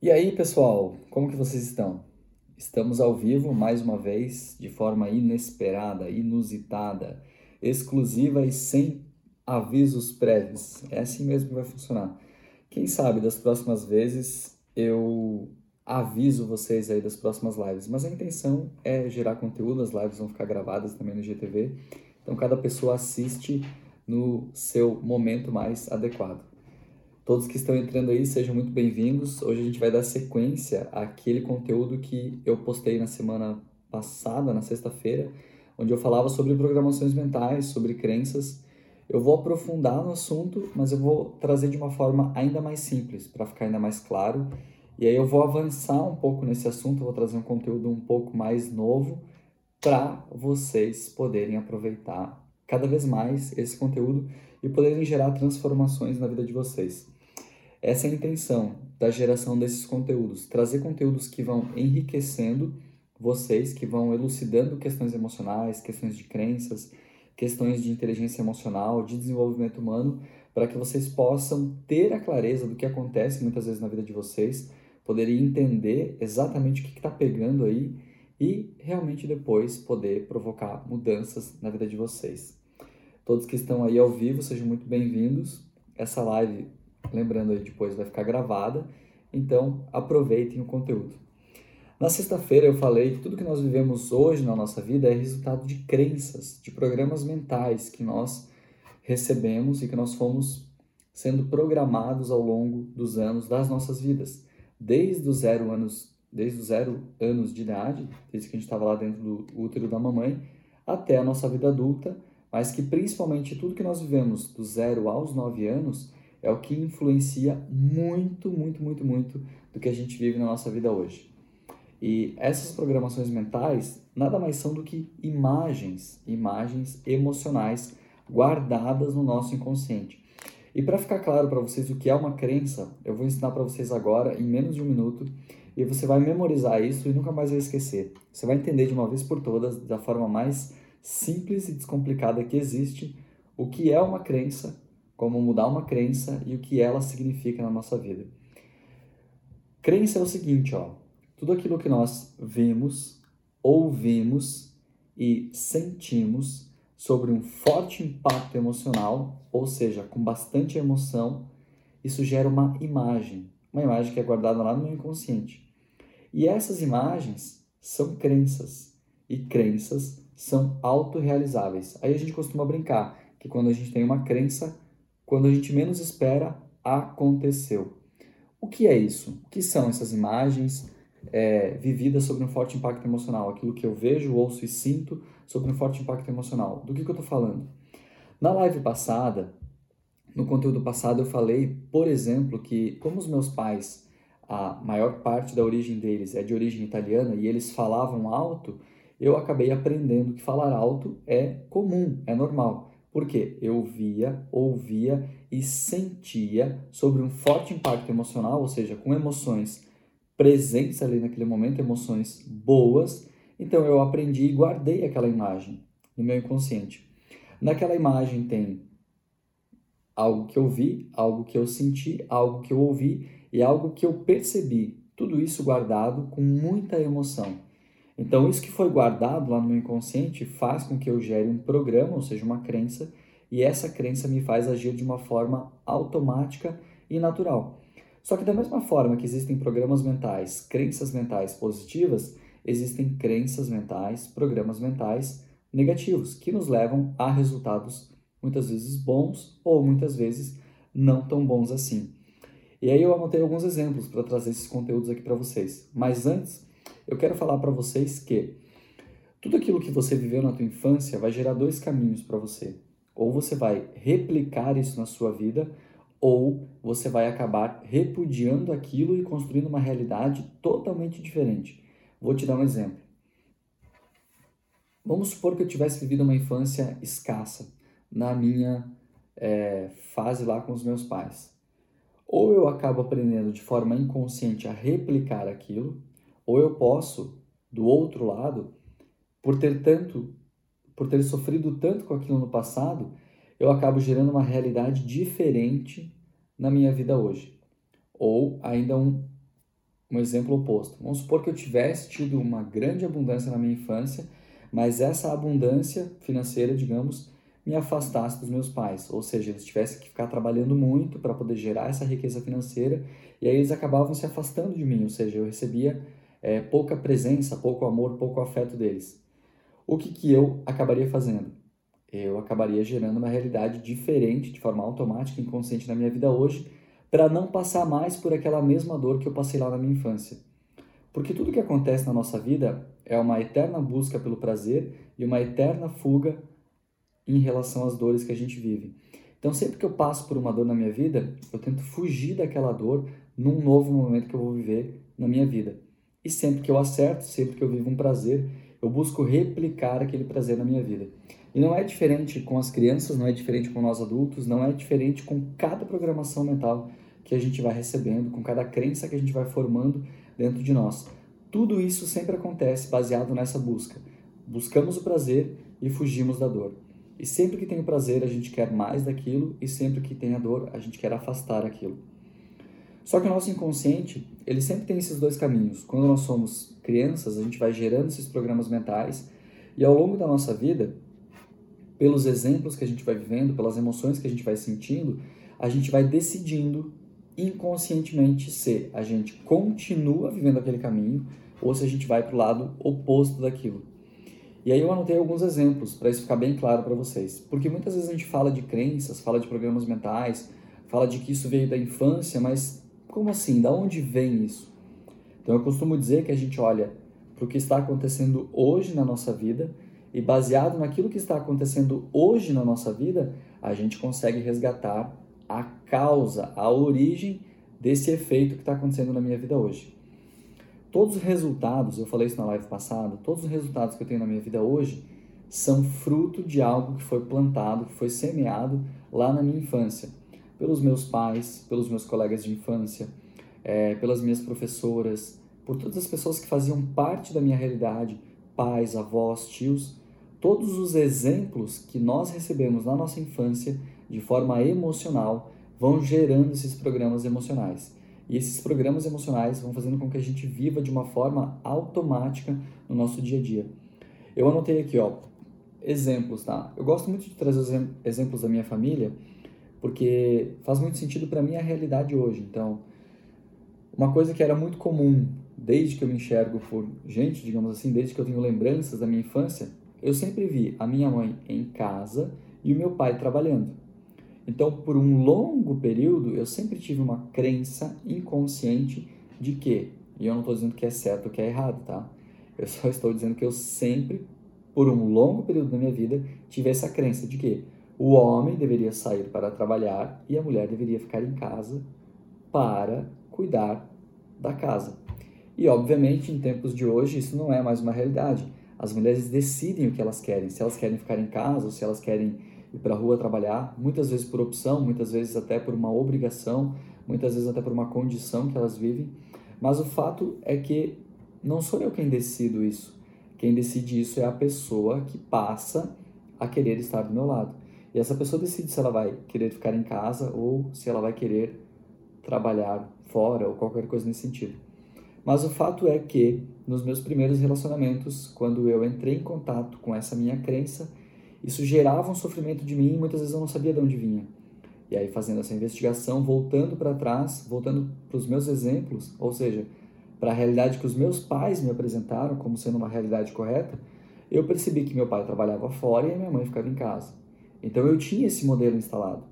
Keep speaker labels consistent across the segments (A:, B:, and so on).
A: E aí, pessoal, como que vocês estão? Estamos ao vivo mais uma vez, de forma inesperada, inusitada, exclusiva e sem avisos prévios. É assim mesmo que vai funcionar. Quem sabe das próximas vezes eu aviso vocês aí das próximas lives, mas a intenção é gerar conteúdo, as lives vão ficar gravadas também no GTV, então cada pessoa assiste no seu momento mais adequado. Todos que estão entrando aí, sejam muito bem-vindos. Hoje a gente vai dar sequência àquele conteúdo que eu postei na semana passada, na sexta-feira, onde eu falava sobre programações mentais, sobre crenças. Eu vou aprofundar no assunto, mas eu vou trazer de uma forma ainda mais simples, para ficar ainda mais claro. E aí eu vou avançar um pouco nesse assunto, vou trazer um conteúdo um pouco mais novo para vocês poderem aproveitar cada vez mais esse conteúdo e poderem gerar transformações na vida de vocês. Essa é a intenção da geração desses conteúdos, trazer conteúdos que vão enriquecendo vocês, que vão elucidando questões emocionais, questões de crenças, questões de inteligência emocional, de desenvolvimento humano, para que vocês possam ter a clareza do que acontece muitas vezes na vida de vocês, poderem entender exatamente o que está pegando aí e realmente depois poder provocar mudanças na vida de vocês. Todos que estão aí ao vivo, sejam muito bem-vindos. Essa live Lembrando aí, depois vai ficar gravada, então aproveitem o conteúdo. Na sexta-feira eu falei que tudo que nós vivemos hoje na nossa vida é resultado de crenças, de programas mentais que nós recebemos e que nós fomos sendo programados ao longo dos anos das nossas vidas, desde os zero anos, desde os zero anos de idade, desde que a gente estava lá dentro do útero da mamãe, até a nossa vida adulta, mas que principalmente tudo que nós vivemos do zero aos nove anos é o que influencia muito, muito, muito, muito do que a gente vive na nossa vida hoje. E essas programações mentais nada mais são do que imagens, imagens emocionais guardadas no nosso inconsciente. E para ficar claro para vocês o que é uma crença, eu vou ensinar para vocês agora em menos de um minuto e você vai memorizar isso e nunca mais vai esquecer. Você vai entender de uma vez por todas, da forma mais simples e descomplicada que existe, o que é uma crença como mudar uma crença e o que ela significa na nossa vida. Crença é o seguinte, ó, tudo aquilo que nós vemos, ouvimos e sentimos sobre um forte impacto emocional, ou seja, com bastante emoção, isso gera uma imagem, uma imagem que é guardada lá no inconsciente. E essas imagens são crenças, e crenças são autorrealizáveis. Aí a gente costuma brincar que quando a gente tem uma crença, quando a gente menos espera, aconteceu. O que é isso? O que são essas imagens é, vividas sobre um forte impacto emocional? Aquilo que eu vejo, ouço e sinto sobre um forte impacto emocional. Do que, que eu estou falando? Na live passada, no conteúdo passado, eu falei, por exemplo, que como os meus pais, a maior parte da origem deles é de origem italiana e eles falavam alto, eu acabei aprendendo que falar alto é comum, é normal. Porque eu via, ouvia e sentia sobre um forte impacto emocional, ou seja, com emoções presentes ali naquele momento, emoções boas. Então eu aprendi e guardei aquela imagem no meu inconsciente. Naquela imagem tem algo que eu vi, algo que eu senti, algo que eu ouvi e algo que eu percebi. Tudo isso guardado com muita emoção. Então, isso que foi guardado lá no meu inconsciente faz com que eu gere um programa, ou seja, uma crença, e essa crença me faz agir de uma forma automática e natural. Só que, da mesma forma que existem programas mentais, crenças mentais positivas, existem crenças mentais, programas mentais negativos, que nos levam a resultados muitas vezes bons ou muitas vezes não tão bons assim. E aí eu anotei alguns exemplos para trazer esses conteúdos aqui para vocês. Mas antes, eu quero falar para vocês que tudo aquilo que você viveu na tua infância vai gerar dois caminhos para você. Ou você vai replicar isso na sua vida, ou você vai acabar repudiando aquilo e construindo uma realidade totalmente diferente. Vou te dar um exemplo. Vamos supor que eu tivesse vivido uma infância escassa na minha é, fase lá com os meus pais. Ou eu acabo aprendendo de forma inconsciente a replicar aquilo, ou eu posso, do outro lado, por ter tanto, por ter sofrido tanto com aquilo no passado, eu acabo gerando uma realidade diferente na minha vida hoje. Ou ainda um um exemplo oposto. Vamos supor que eu tivesse tido uma grande abundância na minha infância, mas essa abundância financeira, digamos, me afastasse dos meus pais, ou seja, eles tivessem que ficar trabalhando muito para poder gerar essa riqueza financeira e aí eles acabavam se afastando de mim, ou seja, eu recebia é, pouca presença, pouco amor, pouco afeto deles. O que, que eu acabaria fazendo? Eu acabaria gerando uma realidade diferente, de forma automática, inconsciente na minha vida hoje, para não passar mais por aquela mesma dor que eu passei lá na minha infância. Porque tudo que acontece na nossa vida é uma eterna busca pelo prazer e uma eterna fuga em relação às dores que a gente vive. Então, sempre que eu passo por uma dor na minha vida, eu tento fugir daquela dor num novo momento que eu vou viver na minha vida. E sempre que eu acerto, sempre que eu vivo um prazer, eu busco replicar aquele prazer na minha vida. E não é diferente com as crianças, não é diferente com nós adultos, não é diferente com cada programação mental que a gente vai recebendo, com cada crença que a gente vai formando dentro de nós. Tudo isso sempre acontece baseado nessa busca. Buscamos o prazer e fugimos da dor. E sempre que tem o prazer, a gente quer mais daquilo, e sempre que tem a dor, a gente quer afastar aquilo. Só que o nosso inconsciente, ele sempre tem esses dois caminhos. Quando nós somos crianças, a gente vai gerando esses programas mentais, e ao longo da nossa vida, pelos exemplos que a gente vai vivendo, pelas emoções que a gente vai sentindo, a gente vai decidindo inconscientemente se a gente continua vivendo aquele caminho ou se a gente vai para o lado oposto daquilo. E aí eu anotei alguns exemplos para isso ficar bem claro para vocês. Porque muitas vezes a gente fala de crenças, fala de programas mentais, fala de que isso veio da infância, mas como assim? Da onde vem isso? Então eu costumo dizer que a gente olha para o que está acontecendo hoje na nossa vida e baseado naquilo que está acontecendo hoje na nossa vida, a gente consegue resgatar a causa, a origem desse efeito que está acontecendo na minha vida hoje. Todos os resultados, eu falei isso na live passada, todos os resultados que eu tenho na minha vida hoje são fruto de algo que foi plantado, que foi semeado lá na minha infância, pelos meus pais, pelos meus colegas de infância, é, pelas minhas professoras, por todas as pessoas que faziam parte da minha realidade, pais, avós, tios, todos os exemplos que nós recebemos na nossa infância de forma emocional vão gerando esses programas emocionais. E esses programas emocionais vão fazendo com que a gente viva de uma forma automática no nosso dia a dia. Eu anotei aqui, ó, exemplos, tá? Eu gosto muito de trazer exemplos da minha família, porque faz muito sentido para mim a realidade hoje. Então, uma coisa que era muito comum desde que eu me enxergo por gente, digamos assim, desde que eu tenho lembranças da minha infância, eu sempre vi a minha mãe em casa e o meu pai trabalhando. Então, por um longo período, eu sempre tive uma crença inconsciente de que, e eu não estou dizendo que é certo ou que é errado, tá? Eu só estou dizendo que eu sempre, por um longo período da minha vida, tive essa crença de que o homem deveria sair para trabalhar e a mulher deveria ficar em casa para cuidar da casa. E, obviamente, em tempos de hoje, isso não é mais uma realidade. As mulheres decidem o que elas querem, se elas querem ficar em casa ou se elas querem ir para a rua trabalhar, muitas vezes por opção, muitas vezes até por uma obrigação, muitas vezes até por uma condição que elas vivem. Mas o fato é que não sou eu quem decido isso. Quem decide isso é a pessoa que passa a querer estar do meu lado. E essa pessoa decide se ela vai querer ficar em casa ou se ela vai querer trabalhar fora ou qualquer coisa nesse sentido. Mas o fato é que nos meus primeiros relacionamentos, quando eu entrei em contato com essa minha crença, isso gerava um sofrimento de mim e muitas vezes eu não sabia de onde vinha. E aí, fazendo essa investigação, voltando para trás, voltando para os meus exemplos, ou seja, para a realidade que os meus pais me apresentaram como sendo uma realidade correta, eu percebi que meu pai trabalhava fora e minha mãe ficava em casa. Então eu tinha esse modelo instalado.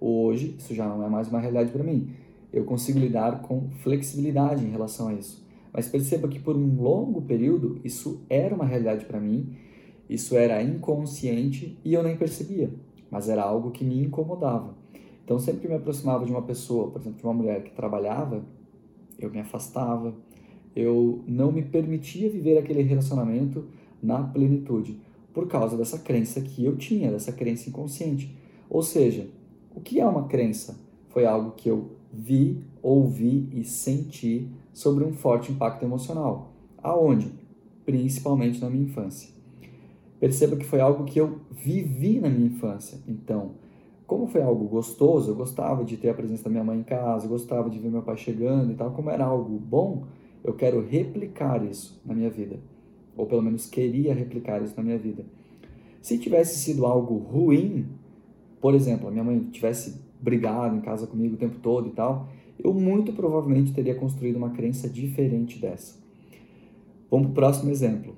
A: Hoje, isso já não é mais uma realidade para mim. Eu consigo lidar com flexibilidade em relação a isso. Mas perceba que por um longo período isso era uma realidade para mim isso era inconsciente e eu nem percebia, mas era algo que me incomodava. Então, sempre que me aproximava de uma pessoa, por exemplo, de uma mulher que trabalhava, eu me afastava, eu não me permitia viver aquele relacionamento na plenitude, por causa dessa crença que eu tinha, dessa crença inconsciente. Ou seja, o que é uma crença? Foi algo que eu vi, ouvi e senti sobre um forte impacto emocional. Aonde? Principalmente na minha infância perceba que foi algo que eu vivi na minha infância. Então, como foi algo gostoso, eu gostava de ter a presença da minha mãe em casa, gostava de ver meu pai chegando e tal, como era algo bom, eu quero replicar isso na minha vida. Ou pelo menos queria replicar isso na minha vida. Se tivesse sido algo ruim, por exemplo, a minha mãe tivesse brigado em casa comigo o tempo todo e tal, eu muito provavelmente teria construído uma crença diferente dessa. Vamos para o próximo exemplo.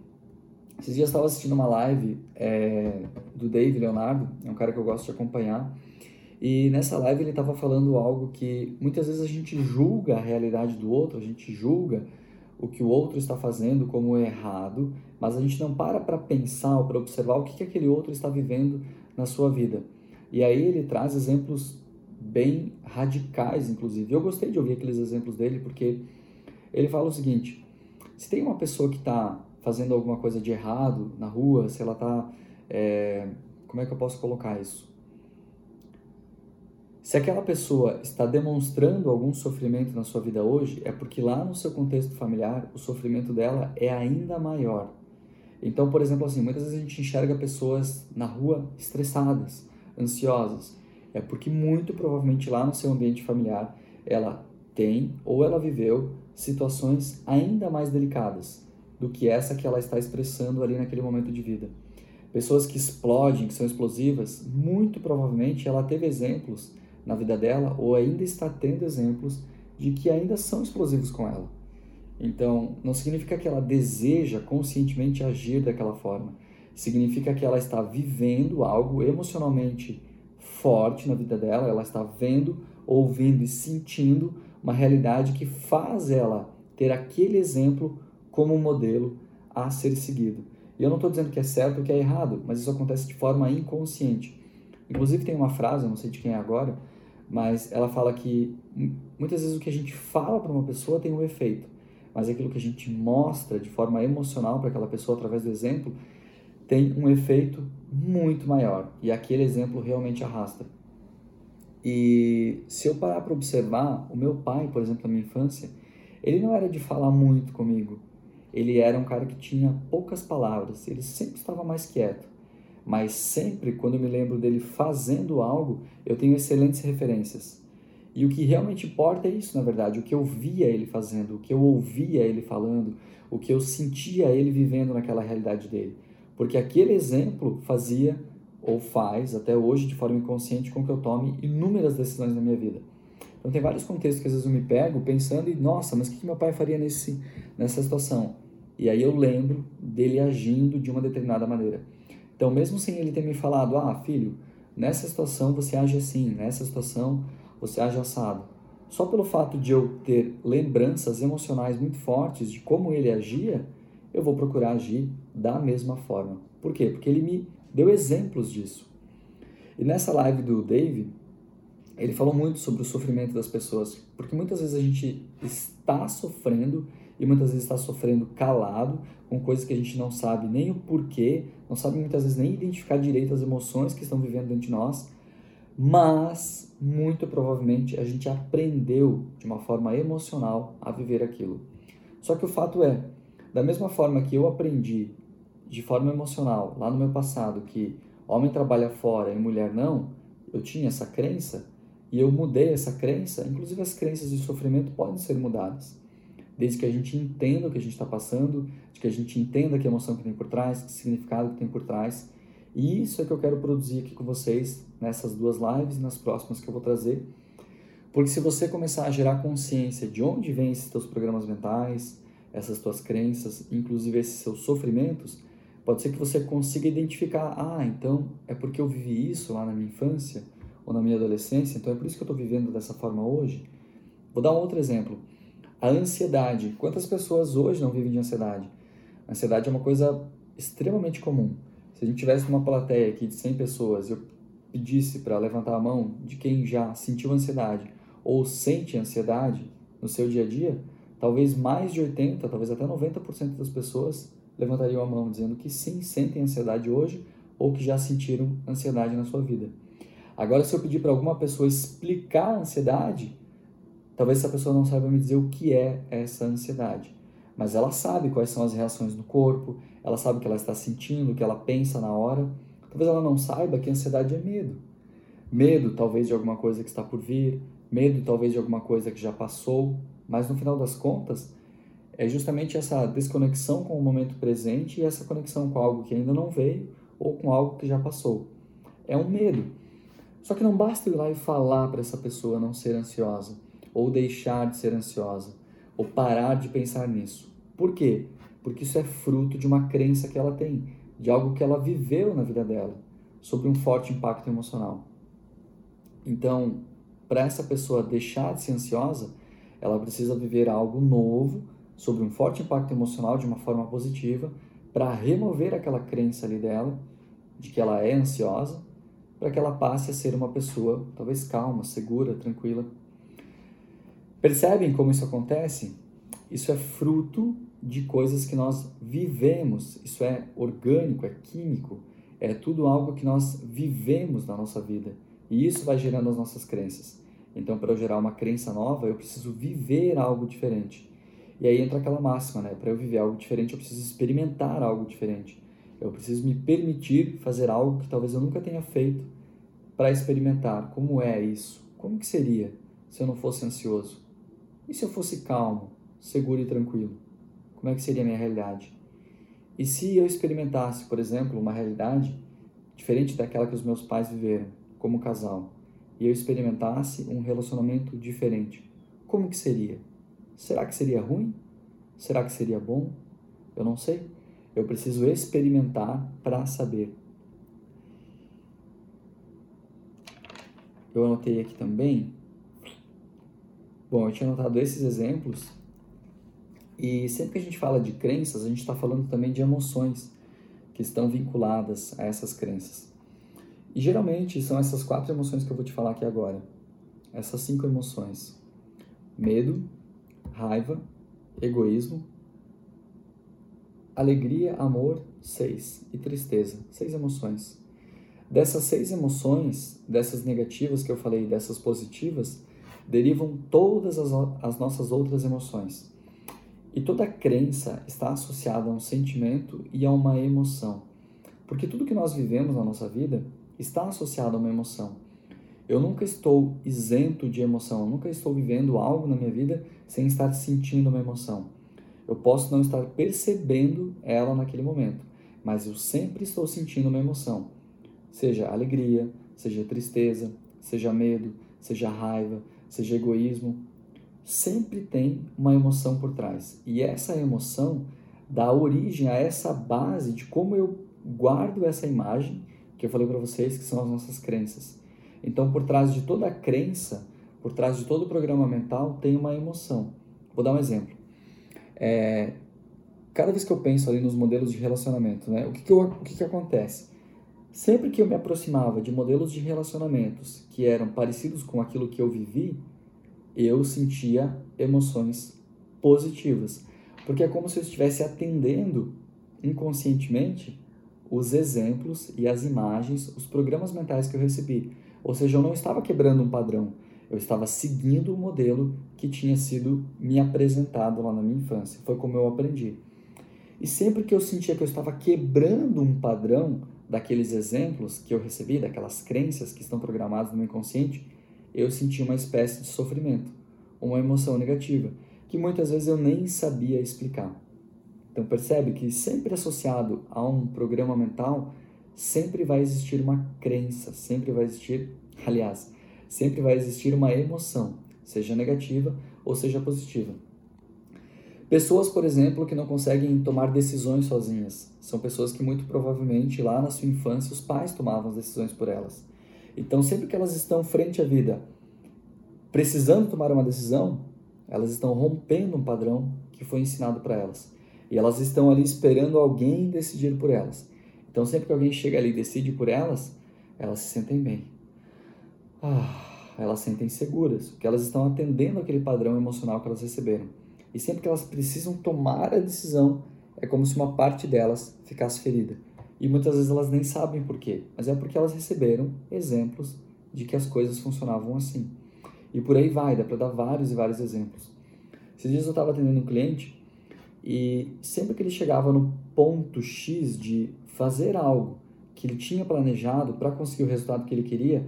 A: Esses dias eu estava assistindo uma live é, do Dave Leonardo, é um cara que eu gosto de acompanhar, e nessa live ele estava falando algo que muitas vezes a gente julga a realidade do outro, a gente julga o que o outro está fazendo como errado, mas a gente não para para pensar ou para observar o que, que aquele outro está vivendo na sua vida. E aí ele traz exemplos bem radicais, inclusive. Eu gostei de ouvir aqueles exemplos dele porque ele fala o seguinte: se tem uma pessoa que está fazendo alguma coisa de errado na rua, se ela está. É, como é que eu posso colocar isso? Se aquela pessoa está demonstrando algum sofrimento na sua vida hoje, é porque lá no seu contexto familiar o sofrimento dela é ainda maior. Então, por exemplo, assim, muitas vezes a gente enxerga pessoas na rua estressadas, ansiosas. É porque muito provavelmente lá no seu ambiente familiar ela tem ou ela viveu situações ainda mais delicadas do que essa que ela está expressando ali naquele momento de vida. Pessoas que explodem, que são explosivas, muito provavelmente ela teve exemplos na vida dela ou ainda está tendo exemplos de que ainda são explosivos com ela. Então, não significa que ela deseja conscientemente agir daquela forma. Significa que ela está vivendo algo emocionalmente forte na vida dela, ela está vendo, ouvindo e sentindo uma realidade que faz ela ter aquele exemplo como modelo a ser seguido. E eu não estou dizendo que é certo ou que é errado, mas isso acontece de forma inconsciente. Inclusive tem uma frase, não sei de quem é agora, mas ela fala que muitas vezes o que a gente fala para uma pessoa tem um efeito, mas aquilo que a gente mostra de forma emocional para aquela pessoa através do exemplo tem um efeito muito maior e aquele exemplo realmente arrasta. E se eu parar para observar, o meu pai, por exemplo, na minha infância, ele não era de falar muito comigo. Ele era um cara que tinha poucas palavras, ele sempre estava mais quieto mas sempre quando eu me lembro dele fazendo algo, eu tenho excelentes referências. E o que realmente importa é isso, na verdade, o que eu via ele fazendo, o que eu ouvia ele falando, o que eu sentia ele vivendo naquela realidade dele. Porque aquele exemplo fazia ou faz até hoje de forma inconsciente com que eu tome inúmeras decisões na minha vida. Então tem vários contextos que às vezes eu me pego pensando e nossa, mas o que meu pai faria nesse nessa situação? E aí eu lembro dele agindo de uma determinada maneira. Então, mesmo sem ele ter me falado, ah, filho, nessa situação você age assim, nessa situação você age assado. Só pelo fato de eu ter lembranças emocionais muito fortes de como ele agia, eu vou procurar agir da mesma forma. Por quê? Porque ele me deu exemplos disso. E nessa live do Dave, ele falou muito sobre o sofrimento das pessoas, porque muitas vezes a gente está sofrendo e muitas vezes está sofrendo calado com coisas que a gente não sabe nem o porquê, não sabe muitas vezes nem identificar direito as emoções que estão vivendo dentro de nós, mas muito provavelmente a gente aprendeu de uma forma emocional a viver aquilo. Só que o fato é, da mesma forma que eu aprendi de forma emocional lá no meu passado que homem trabalha fora e mulher não, eu tinha essa crença e eu mudei essa crença, inclusive as crenças de sofrimento podem ser mudadas desde que a gente entenda o que a gente está passando, de que a gente entenda que emoção que tem por trás, que significado que tem por trás. E isso é que eu quero produzir aqui com vocês nessas duas lives e nas próximas que eu vou trazer. Porque se você começar a gerar consciência de onde vêm esses teus programas mentais, essas tuas crenças, inclusive esses seus sofrimentos, pode ser que você consiga identificar, ah, então é porque eu vivi isso lá na minha infância ou na minha adolescência, então é por isso que eu estou vivendo dessa forma hoje. Vou dar um outro exemplo. A ansiedade. Quantas pessoas hoje não vivem de ansiedade? A ansiedade é uma coisa extremamente comum. Se a gente tivesse uma plateia aqui de 100 pessoas e eu pedisse para levantar a mão de quem já sentiu ansiedade ou sente ansiedade no seu dia a dia, talvez mais de 80, talvez até 90% das pessoas levantariam a mão dizendo que sim, sentem ansiedade hoje ou que já sentiram ansiedade na sua vida. Agora, se eu pedir para alguma pessoa explicar a ansiedade, Talvez essa pessoa não saiba me dizer o que é essa ansiedade, mas ela sabe quais são as reações no corpo, ela sabe o que ela está sentindo, o que ela pensa na hora. Talvez ela não saiba que ansiedade é medo. Medo, talvez, de alguma coisa que está por vir, medo, talvez, de alguma coisa que já passou, mas no final das contas, é justamente essa desconexão com o momento presente e essa conexão com algo que ainda não veio ou com algo que já passou. É um medo. Só que não basta ir lá e falar para essa pessoa não ser ansiosa, ou deixar de ser ansiosa, ou parar de pensar nisso. Por quê? Porque isso é fruto de uma crença que ela tem, de algo que ela viveu na vida dela, sobre um forte impacto emocional. Então, para essa pessoa deixar de ser ansiosa, ela precisa viver algo novo sobre um forte impacto emocional de uma forma positiva para remover aquela crença ali dela de que ela é ansiosa, para que ela passe a ser uma pessoa talvez calma, segura, tranquila. Percebem como isso acontece? Isso é fruto de coisas que nós vivemos, isso é orgânico, é químico, é tudo algo que nós vivemos na nossa vida. E isso vai gerando as nossas crenças. Então, para eu gerar uma crença nova, eu preciso viver algo diferente. E aí entra aquela máxima, né? Para eu viver algo diferente, eu preciso experimentar algo diferente. Eu preciso me permitir fazer algo que talvez eu nunca tenha feito para experimentar como é isso. Como que seria se eu não fosse ansioso? E se eu fosse calmo, seguro e tranquilo? Como é que seria a minha realidade? E se eu experimentasse, por exemplo, uma realidade diferente daquela que os meus pais viveram como casal, e eu experimentasse um relacionamento diferente, como que seria? Será que seria ruim? Será que seria bom? Eu não sei. Eu preciso experimentar para saber. Eu anotei aqui também. Bom, eu tinha anotado esses exemplos. E sempre que a gente fala de crenças, a gente está falando também de emoções que estão vinculadas a essas crenças. E geralmente são essas quatro emoções que eu vou te falar aqui agora. Essas cinco emoções: medo, raiva, egoísmo, alegria, amor, seis, e tristeza, seis emoções. Dessas seis emoções, dessas negativas que eu falei, dessas positivas, derivam todas as, as nossas outras emoções. E toda crença está associada a um sentimento e a uma emoção. Porque tudo que nós vivemos na nossa vida está associado a uma emoção. Eu nunca estou isento de emoção, eu nunca estou vivendo algo na minha vida sem estar sentindo uma emoção. Eu posso não estar percebendo ela naquele momento, mas eu sempre estou sentindo uma emoção. Seja alegria, seja tristeza, seja medo, seja raiva, seja egoísmo, sempre tem uma emoção por trás. E essa emoção dá origem a essa base de como eu guardo essa imagem que eu falei para vocês que são as nossas crenças. Então, por trás de toda a crença, por trás de todo o programa mental, tem uma emoção. Vou dar um exemplo. É, cada vez que eu penso ali nos modelos de relacionamento, né, o, que, que, eu, o que, que acontece? Sempre que eu me aproximava de modelos de relacionamentos que eram parecidos com aquilo que eu vivi, eu sentia emoções positivas. Porque é como se eu estivesse atendendo inconscientemente os exemplos e as imagens, os programas mentais que eu recebi. Ou seja, eu não estava quebrando um padrão, eu estava seguindo o modelo que tinha sido me apresentado lá na minha infância. Foi como eu aprendi. E sempre que eu sentia que eu estava quebrando um padrão daqueles exemplos que eu recebi, daquelas crenças que estão programadas no meu inconsciente, eu sentia uma espécie de sofrimento, uma emoção negativa, que muitas vezes eu nem sabia explicar. Então percebe que sempre associado a um programa mental sempre vai existir uma crença, sempre vai existir, aliás, sempre vai existir uma emoção, seja negativa ou seja positiva. Pessoas, por exemplo, que não conseguem tomar decisões sozinhas, são pessoas que muito provavelmente lá na sua infância os pais tomavam as decisões por elas. Então, sempre que elas estão frente à vida, precisando tomar uma decisão, elas estão rompendo um padrão que foi ensinado para elas. E elas estão ali esperando alguém decidir por elas. Então, sempre que alguém chega ali e decide por elas, elas se sentem bem. Ah, elas se sentem seguras, porque elas estão atendendo aquele padrão emocional que elas receberam. E sempre que elas precisam tomar a decisão, é como se uma parte delas ficasse ferida. E muitas vezes elas nem sabem por quê, mas é porque elas receberam exemplos de que as coisas funcionavam assim. E por aí vai, dá para dar vários e vários exemplos. Esses dias eu estava atendendo um cliente e sempre que ele chegava no ponto X de fazer algo que ele tinha planejado para conseguir o resultado que ele queria,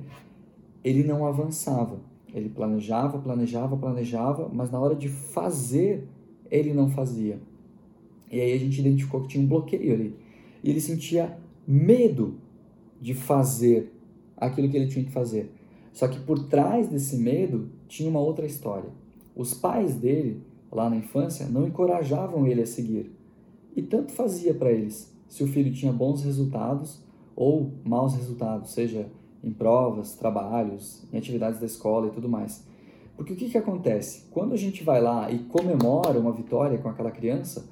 A: ele não avançava. Ele planejava, planejava, planejava, mas na hora de fazer ele não fazia? E aí a gente identificou que tinha um bloqueio ali. E ele sentia medo de fazer aquilo que ele tinha que fazer. Só que por trás desse medo tinha uma outra história. Os pais dele, lá na infância, não encorajavam ele a seguir. E tanto fazia para eles se o filho tinha bons resultados ou maus resultados, seja em provas, trabalhos, em atividades da escola e tudo mais. Porque o que, que acontece? Quando a gente vai lá e comemora uma vitória com aquela criança,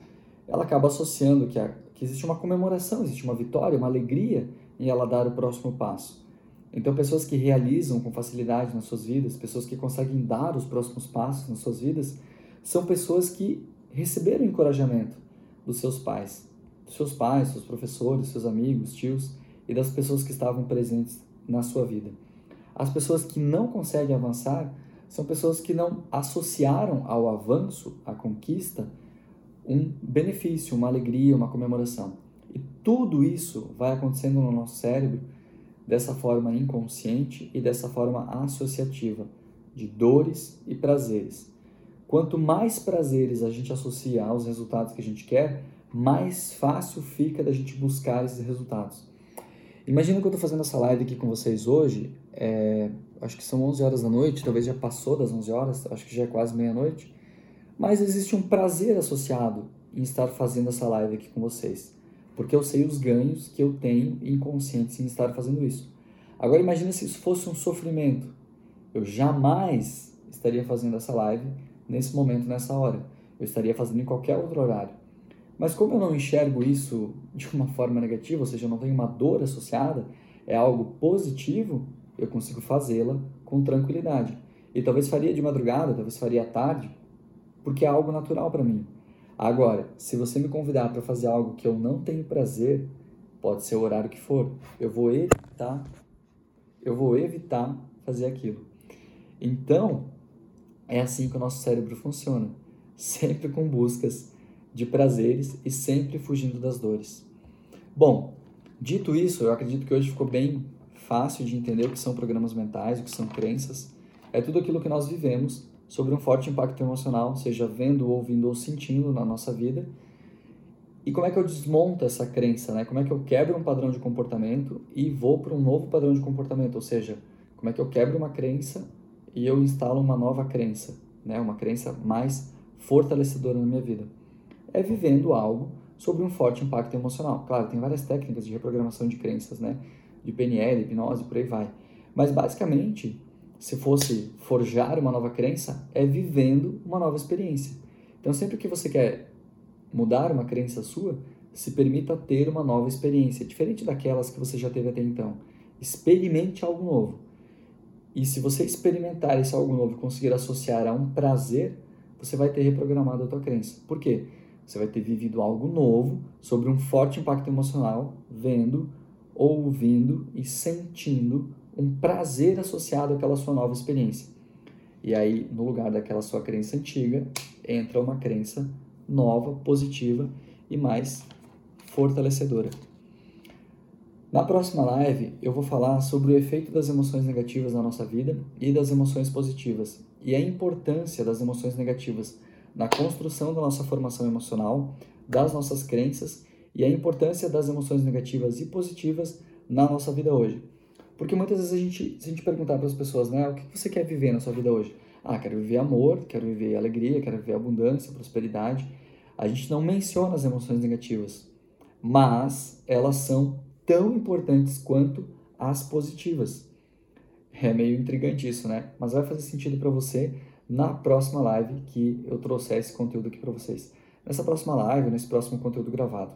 A: ela acaba associando que, a, que existe uma comemoração, existe uma vitória, uma alegria em ela dar o próximo passo. Então, pessoas que realizam com facilidade nas suas vidas, pessoas que conseguem dar os próximos passos nas suas vidas, são pessoas que receberam encorajamento dos seus pais, dos seus pais, seus professores, seus amigos, tios e das pessoas que estavam presentes na sua vida. As pessoas que não conseguem avançar são pessoas que não associaram ao avanço, à conquista, um benefício, uma alegria, uma comemoração. E tudo isso vai acontecendo no nosso cérebro dessa forma inconsciente e dessa forma associativa, de dores e prazeres. Quanto mais prazeres a gente associa aos resultados que a gente quer, mais fácil fica da gente buscar esses resultados. Imagina que eu estou fazendo essa live aqui com vocês hoje, é, acho que são 11 horas da noite, talvez já passou das 11 horas, acho que já é quase meia-noite, mas existe um prazer associado em estar fazendo essa live aqui com vocês, porque eu sei os ganhos que eu tenho inconscientes em estar fazendo isso. Agora imagine se isso fosse um sofrimento. Eu jamais estaria fazendo essa live nesse momento, nessa hora. Eu estaria fazendo em qualquer outro horário. Mas como eu não enxergo isso de uma forma negativa, ou seja, eu não tenho uma dor associada, é algo positivo, eu consigo fazê-la com tranquilidade. E talvez faria de madrugada, talvez faria à tarde, porque é algo natural para mim. Agora, se você me convidar para fazer algo que eu não tenho prazer, pode ser o horário que for, eu vou evitar, eu vou evitar fazer aquilo. Então, é assim que o nosso cérebro funciona, sempre com buscas de prazeres e sempre fugindo das dores. Bom, dito isso, eu acredito que hoje ficou bem fácil de entender o que são programas mentais, o que são crenças. É tudo aquilo que nós vivemos sobre um forte impacto emocional, seja vendo, ouvindo ou sentindo na nossa vida. E como é que eu desmonto essa crença, né? Como é que eu quebro um padrão de comportamento e vou para um novo padrão de comportamento, ou seja, como é que eu quebro uma crença e eu instalo uma nova crença, né? Uma crença mais fortalecedora na minha vida é vivendo algo sobre um forte impacto emocional. Claro, tem várias técnicas de reprogramação de crenças, né? De PNL, hipnose, por aí vai. Mas basicamente, se fosse forjar uma nova crença, é vivendo uma nova experiência. Então, sempre que você quer mudar uma crença sua, se permita ter uma nova experiência, diferente daquelas que você já teve até então. Experimente algo novo. E se você experimentar esse algo novo e conseguir associar a um prazer, você vai ter reprogramado a tua crença. Por quê? Você vai ter vivido algo novo sobre um forte impacto emocional, vendo, ouvindo e sentindo um prazer associado àquela sua nova experiência. E aí, no lugar daquela sua crença antiga, entra uma crença nova, positiva e mais fortalecedora. Na próxima live, eu vou falar sobre o efeito das emoções negativas na nossa vida e das emoções positivas e a importância das emoções negativas na construção da nossa formação emocional, das nossas crenças e a importância das emoções negativas e positivas na nossa vida hoje. Porque muitas vezes a gente, se a gente perguntar para as pessoas, né, o que você quer viver na sua vida hoje? Ah, quero viver amor, quero viver alegria, quero viver abundância, prosperidade. A gente não menciona as emoções negativas, mas elas são tão importantes quanto as positivas. É meio intrigante isso, né? Mas vai fazer sentido para você na próxima live que eu trouxer esse conteúdo aqui para vocês. Nessa próxima live, nesse próximo conteúdo gravado.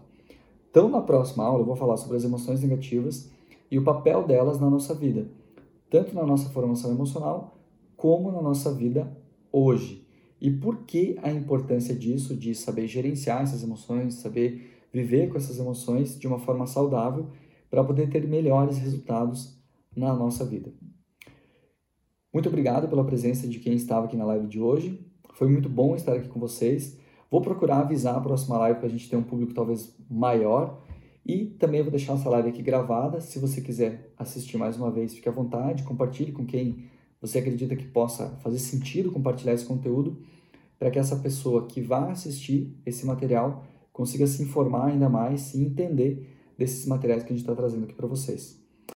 A: Então, na próxima aula, eu vou falar sobre as emoções negativas e o papel delas na nossa vida, tanto na nossa formação emocional, como na nossa vida hoje. E por que a importância disso, de saber gerenciar essas emoções, saber viver com essas emoções de uma forma saudável para poder ter melhores resultados na nossa vida. Muito obrigado pela presença de quem estava aqui na live de hoje. Foi muito bom estar aqui com vocês. Vou procurar avisar a próxima live para a gente ter um público talvez maior. E também vou deixar essa live aqui gravada. Se você quiser assistir mais uma vez, fique à vontade. Compartilhe com quem você acredita que possa fazer sentido compartilhar esse conteúdo para que essa pessoa que vai assistir esse material consiga se informar ainda mais e entender desses materiais que a gente está trazendo aqui para vocês.